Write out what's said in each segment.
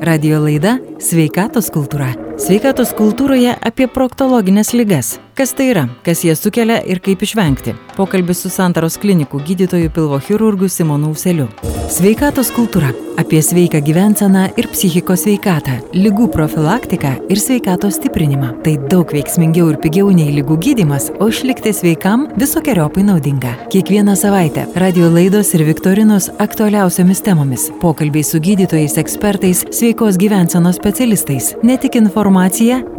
Radio laida Sveikatos kultūra. Sveikatos kultūroje apie proktologinės lygas. Kas tai yra, kas jas sukelia ir kaip išvengti. Pokalbis su Santaros klinikų gydytoju pilvo chirurgu Simonu Useliu. Sveikatos kultūra apie sveiką gyvenseną ir psichikos sveikatą, lygų profilaktiką ir sveikatos stiprinimą. Tai daug veiksmingiau ir pigiau nei lygų gydimas, o išlikti sveikam visokiojopai naudinga. Kiekvieną savaitę radio laidos ir viktorinos aktualiausiamis temomis. Pokalbiai su gydytojais, ekspertais, sveikos gyvensenos specialistais. Ne tik informacija,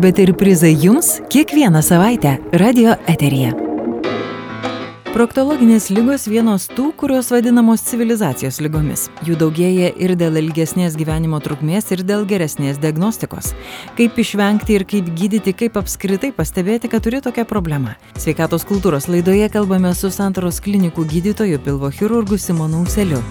bet ir prizai jums kiekvieną savaitę radio eteryje. Proktologinės lygos vienos tų, kurios vadinamos civilizacijos lygomis. Jų daugėja ir dėl ilgesnės gyvenimo trukmės, ir dėl geresnės diagnostikos. Kaip išvengti ir kaip gydyti, kaip apskritai pastebėti, kad turi tokią problemą. Sveikatos kultūros laidoje kalbame su Santaros klinikų gydytoju pilvo chirurgu Simonu Useliu.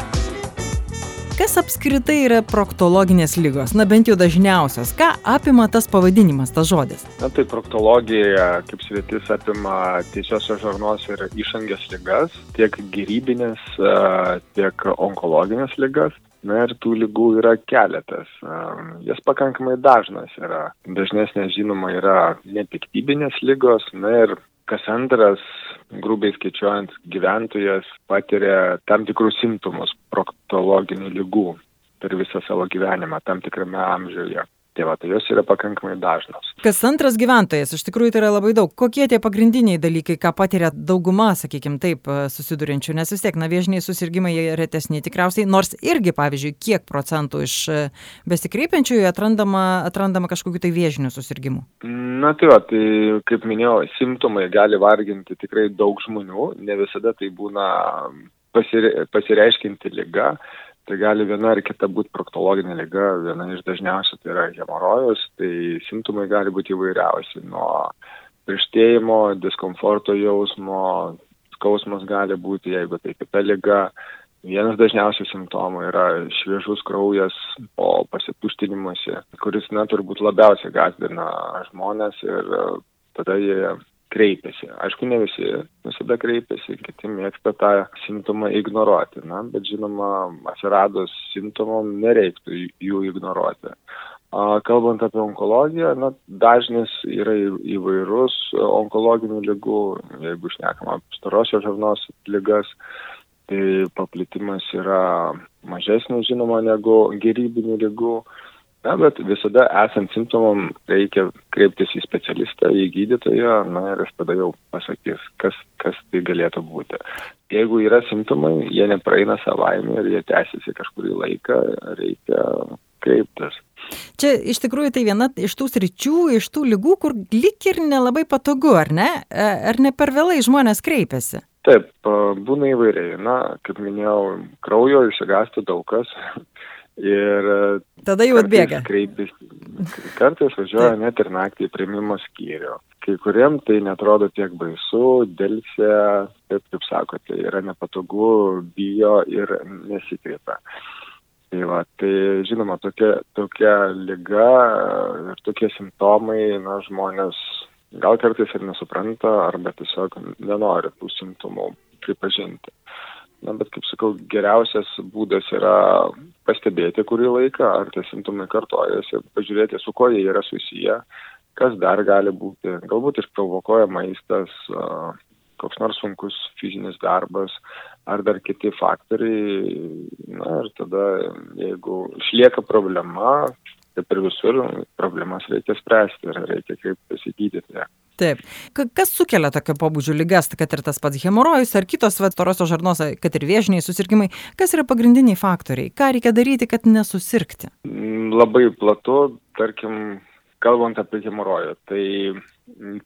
Kas apskritai yra proktologinės lygos? Na bent jau dažniausios. Ką apima tas pavadinimas, tas žodis? Na tai proktologija kaip sritis apima tiesiosios žarnos ir išangės lygas, tiek gyrybinės, tiek onkologinės lygas. Na ir tų lygų yra keletas. Jas pakankamai dažnas yra. Dažnesnės žinoma yra nepiktybinės lygos, na ir kas antras, grubiai skaičiuojant, gyventojas patiria tam tikrus simptomus proktologinių lygų per visą savo gyvenimą tam tikrame amžiuje. Tai va, tai jos yra pakankamai dažnos. Kas antras gyventojas, iš tikrųjų tai yra labai daug. Kokie tie pagrindiniai dalykai, ką patiria dauguma, sakykime taip, susiduriančių, nes vis tiek, na, viežiniai susirgymai retesni tikriausiai, nors irgi, pavyzdžiui, kiek procentų iš besikreipiančiųjų atrandama, atrandama kažkokiu tai viežinių susirgymų? Na tai va, tai kaip minėjau, simptomai gali varginti tikrai daug žmonių, ne visada tai būna pasire, pasireiškinti lyga tai gali viena ar kita būti proktologinė lyga, viena iš dažniausių tai yra hemorojus, tai simptomai gali būti įvairiausi, nuo pirštėjimo, diskomforto jausmo, skausmas gali būti, jeigu tai kita lyga. Vienas dažniausių simptomų yra šviežus kraujas po pasituštinimuose, kuris, na, turbūt labiausiai gazdina žmonės ir tada jie kreipiasi. Aišku, ne visi visada kreipiasi, kiti mėgsta tą simptomą ignoruoti, na, bet žinoma, atsiradus simptomom nereiktų jų ignoruoti. Kalbant apie onkologiją, na, dažnis yra įvairus onkologinių lygų, jeigu šnekam apie storosios žarnos lygas, tai paplitimas yra mažesnis, žinoma, negu gerybinių lygų. Na, bet visada esant simptomam reikia kreiptis į specialistą, į gydytoją, na ir jis tada jau pasakys, kas, kas tai galėtų būti. Jeigu yra simptomai, jie nepraeina savaime ir jie tęsiasi kažkurį laiką, reikia kreiptis. Čia iš tikrųjų tai viena iš tų sričių, iš tų lygų, kur lik ir nelabai patogu, ar ne? Ar ne per vėlai žmonės kreipiasi? Taip, būna įvairiai. Na, kaip minėjau, kraujo išsigąstų daug kas. Ir tada jau atbėga. Kreiptis, kartais važiuoja net ir naktį į primimo skyrių. Kai kuriem tai netrodo tiek baisu, dėlse, taip kaip sakote, yra nepatogu, bijo ir nesikreipia. Tai, va, tai žinoma, tokia, tokia lyga ir tokie simptomai, na, žmonės gal kartais ir nesupranta arba tiesiog nenori tų simptomų pripažinti. Na, bet kaip sakau, geriausias būdas yra pastebėti kurį laiką, ar tie simptomai kartojasi, pažiūrėti, su kuo jie yra susiję, kas dar gali būti. Galbūt išprovokuoja maistas, koks nors sunkus fizinis darbas, ar dar kiti faktoriai. Na ir tada, jeigu išlieka problema, kaip ir visur, problemas reikia spręsti ir reikia kreiptis į gydytoją. Taip. Kas sukelia tokio pobūdžio lygas, kad ir tas pats hemorojus ar kitos storosios žarnos, kad ir viežiniai susirgymai, kas yra pagrindiniai faktoriai? Ką reikia daryti, kad nesusirgti? Labai platu, tarkim, kalbant apie hemorojų, tai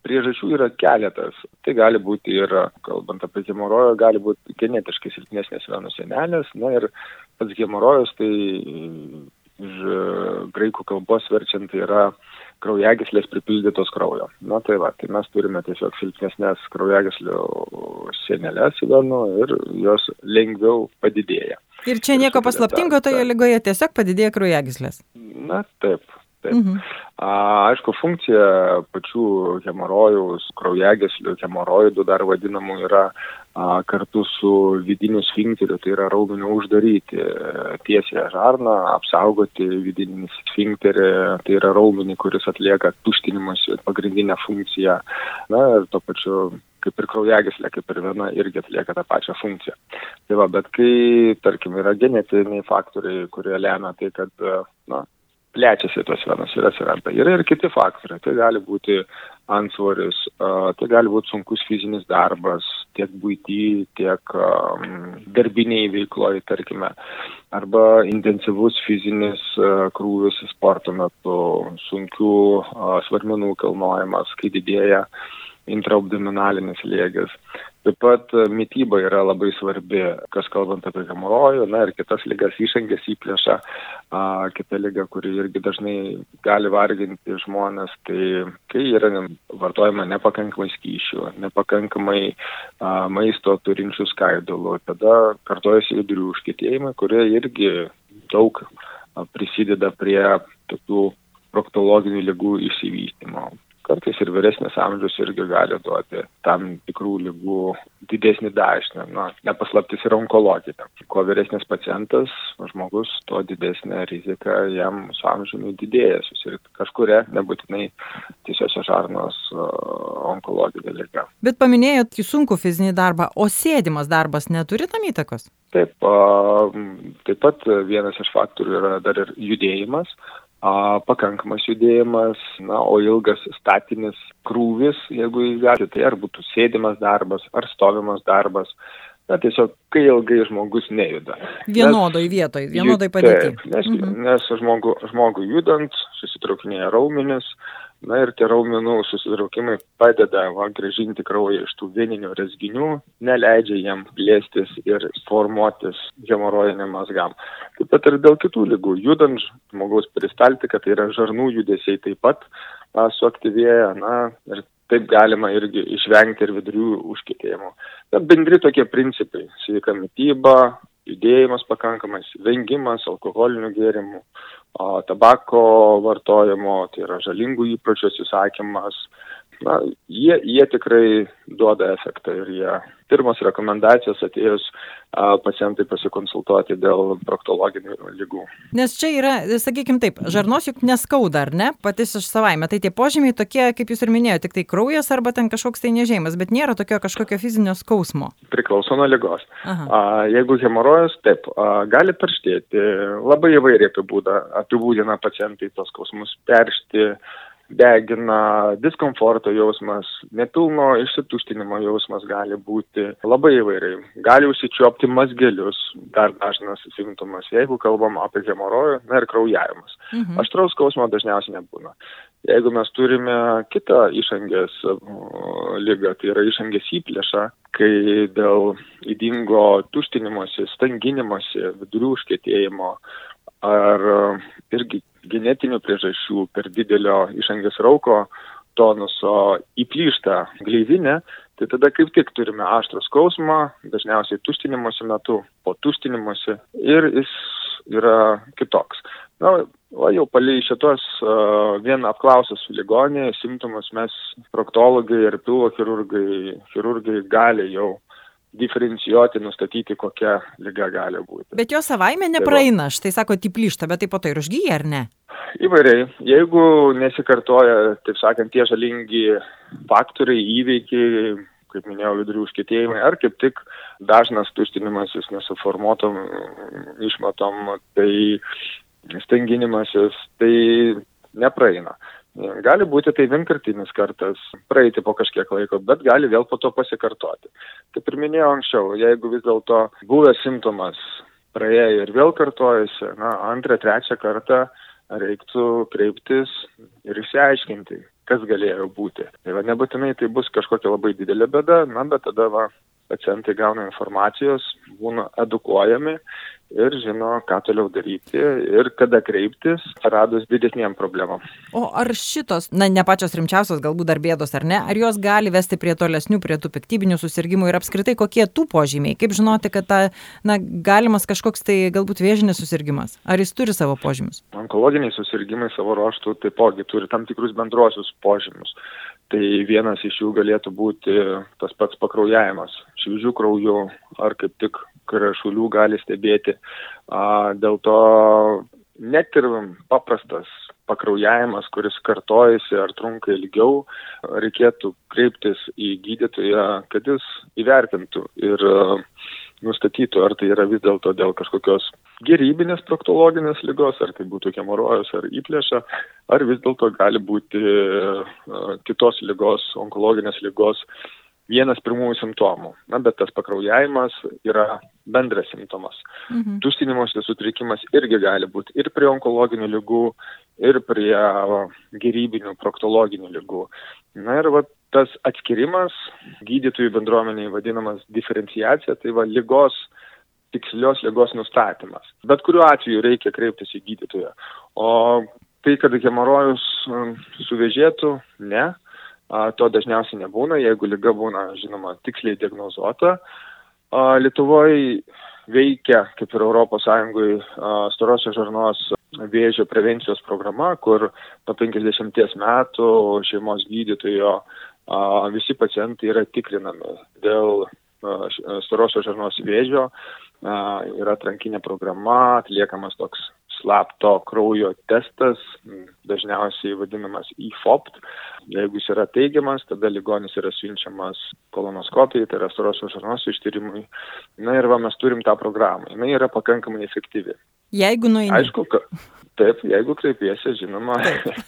priežasčių yra keletas. Tai gali būti ir, kalbant apie hemorojų, gali būti genetiškai silpnesnės venų senelės, na ir pats hemorojus, tai iš graikų kalbos verčiant tai yra kraujagyslės pripildytos kraujo. Na tai va, tai mes turime tiesiog silpnesnės kraujagyslių sienelės įdomu ir jos lengviau padidėja. Ir čia nieko paslaptingo toje lygoje tiesiog padidėja kraujagyslės. Na taip. Taip. Mhm. A, aišku, funkcija pačių hemorojų, kraujagyslių, hemoroidų dar vadinamų yra kartu su vidiniu sfinkteriu, tai yra raumeniu uždaryti tiesiai žarną, apsaugoti vidinį sfinkterį, tai yra raumenį, kuris atlieka tuštinimus pagrindinę funkciją. Na ir to pačiu kaip ir kraujagyslė, kaip ir viena irgi atlieka tą pačią funkciją. Tai va, bet kai, tarkim, yra genetiniai faktoriai, kurie lemia tai, kad, na, plečiasi tos venos ir atsiranda. Yra ir kiti faktoriai. Tai gali būti ansvoris, tai gali būti sunkus fizinis darbas, tiek būty, tiek darbiniai veikloje, tarkime, arba intensyvus fizinis krūvis sporto metu, sunkių svarmenų kilnojimas, kai didėja intraabdominalinis lėgis. Taip pat e, mytyba yra labai svarbi, kas kalbant apie hemorojų, na ir kitas lygas išangės įplėša, a, kita lyga, kuri irgi dažnai gali varginti žmonės, tai kai yra vartojama nepakankamai skyšių, nepakankamai a, maisto turinčių skaidulų, tada kartojasi vidurių užkėtėjimai, kurie irgi daug prisideda prie tokių proktologinių lygų išsivystymo kartais ir vyresnis amžius irgi gali duoti tam tikrų lygų didesnį dažnį. Na, nepaslaptis yra onkologija. Kuo vyresnis pacientas, žmogus, tuo didesnė rizika jam su amžiumi didėja susirgti kažkuria, nebūtinai tiesiosios žarnos onkologinė lyga. Bet paminėjot sunku fizinį darbą, o sėdimas darbas neturi tam įtakos? Taip, taip pat vienas iš faktorių yra dar ir judėjimas a, pakankamas judėjimas, na, o ilgas statinis krūvis, jeigu gali, tai ar būtų sėdimas darbas, ar stovimas darbas. Na, tiesiog, kai ilgai žmogus nejuda. Vienodoj vietoj, vienodoj padėtyje. Nes, mhm. nes žmogu, žmogui judant, susitraukinėja raumenis, Na ir tie raumenų susitraukimai padeda va, gražinti kraują iš tų vieninių rezginių, neleidžia jiem plėstis ir formuotis hemorojiniam mazgam. Taip pat ir dėl kitų lygų. Judant žmogaus peristaltika, tai yra žarnų judesiai taip pat a, suaktyvėja. Na, ir taip galima irgi išvengti ir vidurių užkėtėjimo. Bet bendri tokie principai - sveika mytyba, judėjimas pakankamas, vengimas alkoholinių gėrimų, tabako vartojimo, tai yra žalingų įpročių atsisakymas. Na, jie, jie tikrai duoda efektą ir jie pirmos rekomendacijos atėjus a, pacientai pasikonsultuoti dėl proktologinių lygų. Nes čia yra, sakykime taip, žarnos juk neskauda, ar ne, patys iš savaime. Tai tie požymiai tokie, kaip jūs ir minėjote, tik tai kraujas arba ten kažkoks tai nežėjimas, bet nėra tokio kažkokio fizinio skausmo. Priklauso nuo lygos. Aha. A, jeigu hemorojus, taip, a, gali perštėti, labai įvairiai apibūdina pacientai tos skausmus peršti degina, diskomforto jausmas, nepilno išsituštinimo jausmas gali būti labai įvairiai. Gali užsičiopti mazgelius, dar dažnas simptomas, jeigu kalbam apie hemorojų, na ir kraujavimas. Mhm. Aštraus skausmo dažniausiai nebūna. Jeigu mes turime kitą išangės lygą, tai yra išangės įplėšą, kai dėl įdingo tuštinimosi, stanginimosi, vidurių užkėtėjimo ar irgi genetinių priežasčių per didelio išangės rauko tonuso įplyšta gleivinė, tai tada kaip tik turime aštrų skausmą, dažniausiai tuštinimosi metu, po tuštinimosi ir jis yra kitoks. Na, o jau palei šitos uh, vien apklausus ligonį, simptomus mes proktologai ir pilvo chirurgai, chirurgai gali jau diferencijuoti, nustatyti, kokia lyga gali būti. Bet jo savaime tai nepraeina, štai sako, tiplyšta, bet taip po to ir užgyja, ar ne? Įvairiai. Jeigu nesikartoja, taip sakant, tie žalingi faktoriai, įveikiai, kaip minėjau, vidurių užkėtėjimai, ar kaip tik dažnas tuštinimasis nesuformuotom išmatom, tai stenginimasis, tai nepraeina. Gali būti tai vienkartinis kartas, praeiti po kažkiek laiko, bet gali vėl po to pasikartoti. Kaip ir minėjau anksčiau, jeigu vis dėlto buvęs simptomas praėjo ir vėl kartojasi, na, antrą, trečią kartą reiktų kreiptis ir išsiaiškinti, kas galėjo būti. Tai va, nebūtinai tai bus kažkokia labai didelė bėda, na, bet tada va, pacientai gauna informacijos, būna edukuojami ir žino, ką toliau daryti ir kada kreiptis, radus didesniem problemom. O ar šitos, na, ne pačios rimčiausios galbūt dar bėdos ar ne, ar jos gali vesti prie tolesnių, prie tų piktybinių susirgymų ir apskritai kokie tų požymiai? Kaip žinoti, kad ta, na, galimas kažkoks tai galbūt vėžinis susirgymas? Ar jis turi savo požymius? Onkologiniai susirgymai savo ruoštų taipogi turi tam tikrus bendruosius požymius. Tai vienas iš jų galėtų būti tas pats pakraujavimas, šviežių kraujų ar kaip tik krešulių gali stebėti. Dėl to net ir paprastas pakraujavimas, kuris kartojasi ar trunka ilgiau, reikėtų kreiptis į gydytoją, kad jis įvertintų ir nustatytų, ar tai yra vis dėlto dėl kažkokios gerybinės proktologinės lygos, ar tai būtų hemorojus ar įplėša, ar vis dėlto gali būti kitos lygos, onkologinės lygos vienas pirmųjų simptomų. Na, bet tas pakraujavimas yra bendras simptomas. Mhm. Tuštinimosi sutrikimas irgi gali būti ir prie onkologinių lygų, ir prie gerybinių proktologinių lygų. Na ir va, tas atskirimas gydytojų bendruomeniai vadinamas diferenciacija, tai va lygos, tikslios lygos nustatymas. Bet kuriuo atveju reikia kreiptis į gydytoją. O tai, kad hemorojus um, suvėžėtų, ne, to dažniausiai nebūna, jeigu lyga būna, žinoma, tiksliai diagnozuota. Lietuvoje veikia, kaip ir ES, storosios žarnos vėžio prevencijos programa, kur po 50 metų šeimos gydytojo visi pacientai yra tikrinami dėl storosios žarnos vėžio, yra atrankinė programa, atliekamas toks slapto kraujo testas, dažniausiai vadinamas EFOPT. Jeigu jis yra teigiamas, tada ligonis yra siunčiamas kolonoskopijai, tai yra storosios žarnos ištyrimui. Na ir va, mes turim tą programą. Jis yra pakankamai efektyvi. Jeigu nueini. Aišku, ka, taip, jeigu kreipiesi, žinoma,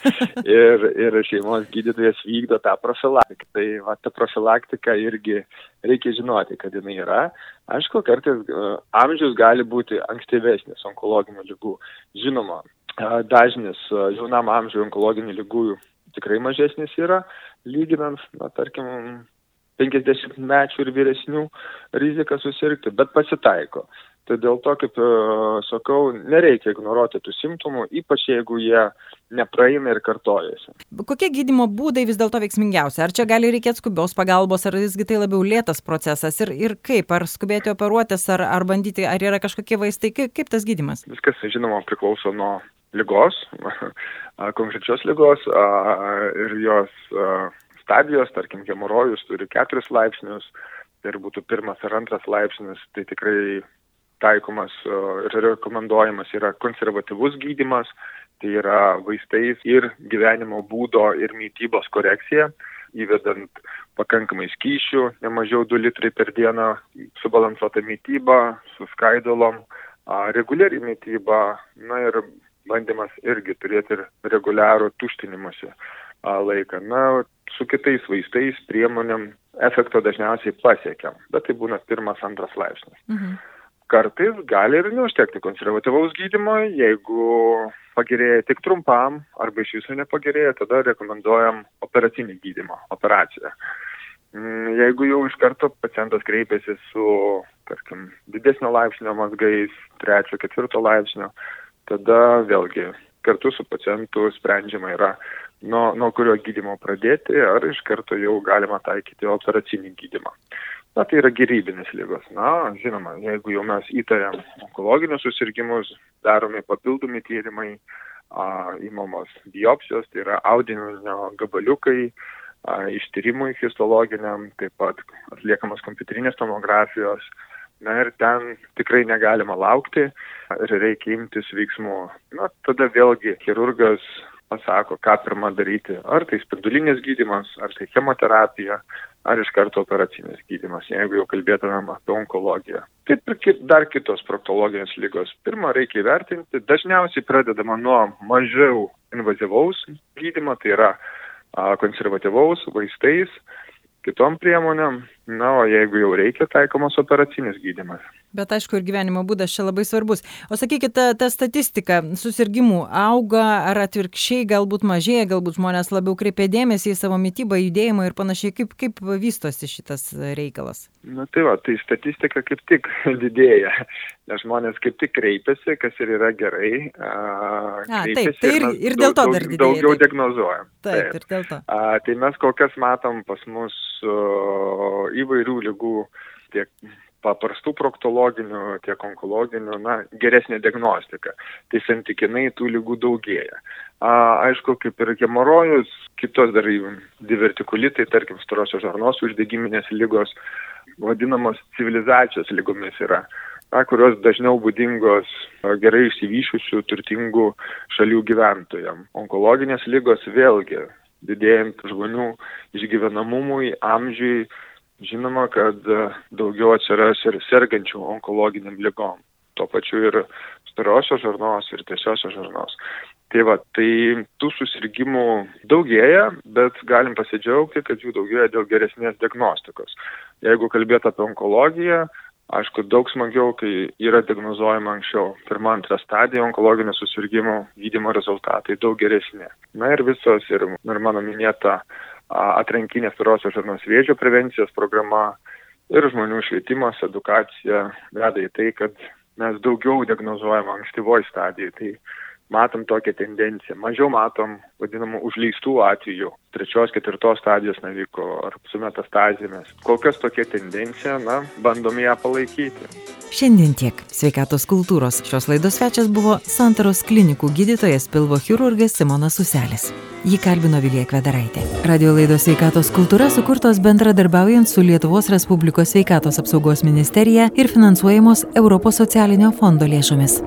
ir, ir šeimos gydytojas vykdo tą profilaktiką. Tai va, ta profilaktika irgi reikia žinoti, kad jinai yra. Aišku, kartais uh, amžius gali būti ankstyvesnis onkologinių lygų. Žinoma, uh, dažnis uh, jaunam amžiui onkologinių lygų tikrai mažesnis yra, lyginant, na, tarkim, 50 mečių ir vyresnių riziką susirgti, bet pasitaiko. Tai dėl to, kaip e, sakau, nereikia ignoruoti tų simptomų, ypač jeigu jie nepraeina ir kartojasi. Kokie gydimo būdai vis dėlto veiksmingiausi? Ar čia gali reikėti skubios pagalbos, ar visgi tai labiau lėtas procesas? Ir, ir kaip? Ar skubėti operuotis, ar, ar bandyti, ar yra kažkokie vaistai? Kaip, kaip tas gydimas? Viskas, žinoma, priklauso nuo lygos, konkrečios lygos ir jos stadijos, tarkim, hemorojus turi keturis laipsnius, tai ir būtų pirmas ar antras laipsnis, tai tikrai taikomas ir rekomenduojamas yra konservatyvus gydimas, tai yra vaistais ir gyvenimo būdo ir mytybos korekcija, įvedant pakankamai skyšių, ne mažiau 2 litrai per dieną, subalansuota mytyba, su skaidolom, reguliari mytyba, na ir bandymas irgi turėti ir reguliarų tuštinimuose laiką. Na, su kitais vaistais, priemonėm efekto dažniausiai pasiekiam, bet tai būna pirmas, antras laipsnis. Mhm kartais gali ir neužtekti konservatyvaus gydymo, jeigu pagerėja tik trumpam arba iš viso nepagerėja, tada rekomenduojam operacinį gydymą, operaciją. Mm, jeigu jau iš karto pacientas kreipiasi su, tarkim, didesnio laipsnio mazgais, trečio, ketvirto laipsnio, tada vėlgi kartu su pacientu sprendžiama yra, nuo, nuo kurio gydimo pradėti, ar iš karto jau galima taikyti operacinį gydymą. Na, tai yra gerybinės lygos. Na, žinoma, jeigu jau mes įtariam onkologinius susirgymus, daromi papildomi tyrimai, a, įmamos biopsijos, tai yra audinio gabaliukai, a, ištyrimui histologiniam, taip pat atliekamas kompiuterinės tomografijos. Na ir ten tikrai negalima laukti ir reikia imtis veiksmų. Na, tada vėlgi chirurgas pasako, ką pirmą daryti. Ar tai spindulinis gydimas, ar tai chemoterapija, ar iš karto operacinis gydymas, jeigu jau kalbėtumėm apie onkologiją. Kaip ir dar kitos proktologinės lygos. Pirmą reikia įvertinti, dažniausiai pradedama nuo mažiau invazyvaus gydymo, tai yra konservatyvaus vaistais, kitom priemonėm, na, o jeigu jau reikia, taikomas operacinis gydimas. Bet aišku, ir gyvenimo būdas čia labai svarbus. O sakykit, ta, ta statistika susirgymų auga ar atvirkščiai galbūt mažėja, galbūt žmonės labiau kreipia dėmesį į savo mytybą, judėjimą ir panašiai. Kaip, kaip vystosi šitas reikalas? Na tai va, tai statistika kaip tik didėja, nes žmonės kaip tik kreipiasi, kas ir yra gerai. A, taip, tai ir, ir dėl to dar didėja. Daugiau taip. diagnozuojam. Taip, taip, ir dėl to. A, tai mes kol kas matom pas mus o, įvairių lygų tiek paprastų proktologinių, tiek onkologinių, na, geresnė diagnostika. Tai santykinai tų lygų daugėja. A, aišku, kaip ir hemorojus, kitos dar divertikulitai, tarkim, storosios žarnos uždegiminės lygos, vadinamos civilizacijos lygomis yra, na, kurios dažniau būdingos gerai išsivyšiusių, turtingų šalių gyventojams. Onkologinės lygos vėlgi didėjant žmonių išgyvenamumui, amžiui, žinoma, kad daugiau atsiras ir sergančių onkologiniam lygom. Tuo pačiu ir storosios žarnos ir tiesiosios žarnos. Tai va, tai tų susirgymų daugėja, bet galim pasidžiaugti, kad jų daugėja dėl geresnės diagnostikos. Jeigu kalbėt apie onkologiją, Aišku, daug smagiau, kai yra diagnozuojama anksčiau. Pirma, antra stadija onkologinių susirgymų gydymo rezultatai daug geresni. Na ir visos, ir, ir mano minėta atrankinė storosios žarnos vėžio prevencijos programa ir žmonių švietimas, edukacija veda į tai, kad mes daugiau diagnozuojam ankstyvoj stadijai. Tai matom tokią tendenciją. Mažiau matom vadinamų užleistų atvejų, trečios, ketvirtos stadijos naviko ar su metastazėmis. Kol kas tokia tendencija, na, bandom ją palaikyti. Šiandien tiek. Sveikatos kultūros šios laidos svečias buvo Santaros klinikų gydytojas pilvo chirurgas Simonas Uselis. Jį kalbino Vilija Kvedaraitė. Radio laidos sveikatos kultūra sukurtos bendradarbiaujant su Lietuvos Respublikos sveikatos apsaugos ministerija ir finansuojamos Europos socialinio fondo lėšomis.